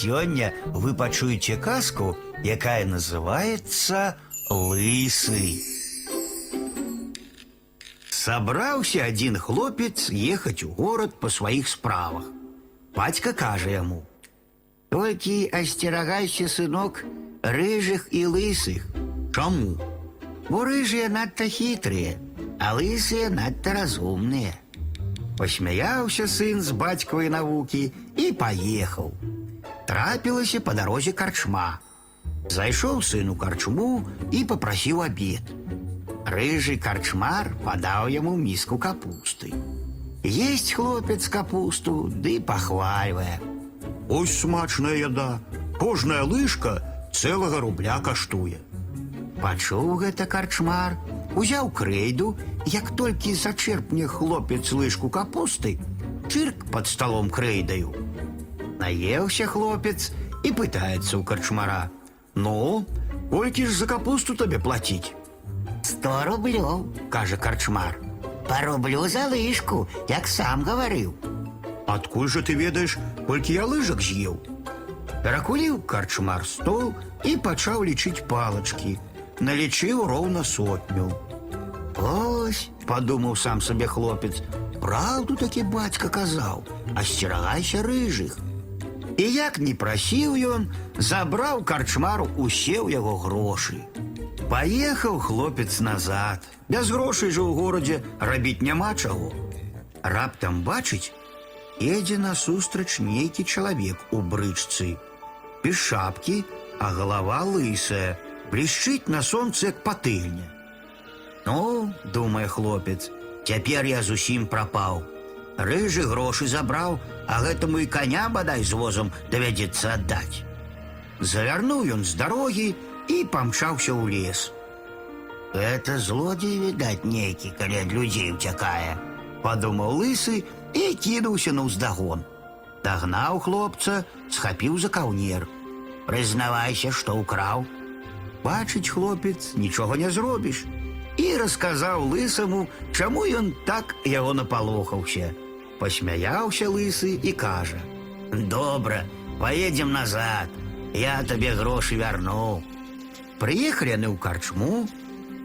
Сёння вы пачуеце казку, якая называется «Лысы». Собрался один хлопец ехать у город по своих справах. Батька каже ему, «Толькі асцерагайся, сынок, рыжых і лысых. Чаму? Бо рыжыя надта хітрыя, а лысыя надта разумныя. Посмяяўся сын з бацькавай навукі і паехаў. Трапілася па дарозе карчма. Зайшоў сын у карчму і папрасіў абед. Рыжы карчмар падаў яму міску капусты. Есть хлопец капусту, ды пахвальвае. Ось смачная яда. Кожная лыжка цэлага рубля каштуе. Пачуў гэта карчмар, узяў крэйду, як толькі зачерпне хлопец лыжку капусты, чырк пад сталом крэйдаю. Наеўся хлопец і пытаецца ў карчмара: « Ну, колькі ж за капусту табе плаціць? Сто рублёў, кажа карчмар. Па рублю за лыжку, як сам гаварыў. Адкуль жа ты ведаеш, колькі я лыжак з'еў? Перакуліў карчмар стол і пачаў лічыць палачкі. Налічыў роўна сотню. Ось, падумаў сам сабе хлопец, праўду такі бацька казаў, асцерагайся рыжых. І як не прасіў ён, забраў карчмару усе ў яго грошы. Паехаў хлопец назад. Без грошай жа ў горадзе рабіць няма чаго. Раптам бачыць, едзе насустрач нейкі чалавек у брычцы. Без шапкі, а галава лысая, блішчыць на сонцы як патыльня. Ну, думае хлопец, цяпер я зусім прапаў. Рыжы грошы забраў, а гэтаму і коня бадай з возам давядзецца аддаць. Завярнуў ён з дарогі і памчаўся ў лес. Это злодзей, відаць, нейкі, калі ад людзей уцякае, падумаў лысы і кінуўся на ўздагон. Дагнаў хлопца, схапіў за каўнер. Прызнавайся, што ўкраў. Бачыць хлопец, нічога не зробіш. І расказаў лысаму, чаму ён так яго напалохаўся. Пасмяяўся лысы і кажа: « Добра, поедем назад. Я табе грошы вярну. Прыехалі яны ў карчму,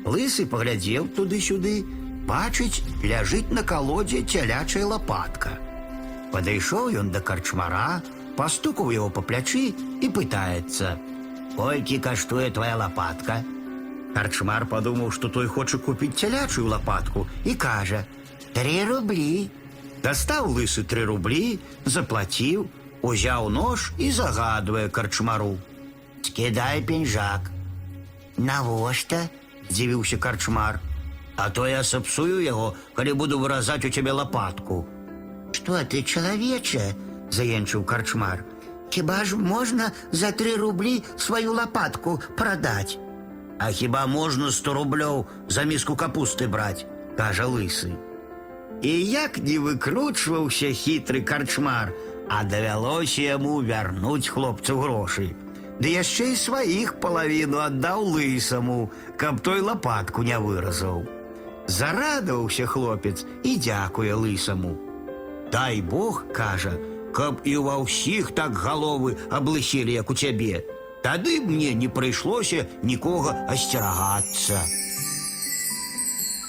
Лысы паглядзеў туды-сюды, бачыць, ляжыць на калодзе цялячая лапатка. Падышоў ён да карчмара, пастукаў яго па плячы і пытаецца: « Колькі каштуе твоя лапатка? Карчмар падумаў, што той хоча купіць цялячую лапатку і кажа: « Тры рублі. Дастаў лысы тры рублі, заплаціў, узяў нож і загадвае карчмару: « Скідай пеньжак. Навошта? здзівіўся карчмар. А то я сапсую яго, калі буду выразаць у цябе лапатку. Што ты чалавече? заенчыў карчмар. Хіба ж можна за тры рублі сваю лапатку прадаць? А хіба можна сто рублёў за міску капусты браць, кажа лысы. І як не выкручваўся хітры карчмар, а давялося яму вярнуць хлопцу грошы. Ды яшчэ і сваіх палавіну аддаў лысаму, каб той лапатку не выразаў. Зарадаваўся хлопец і дзякуе лысаму. Дай Бог, кажа, каб і ва ўсіх так галовы аблыселі, як у цябе. Тады б мне не прыйшлося нікога асцерагацца.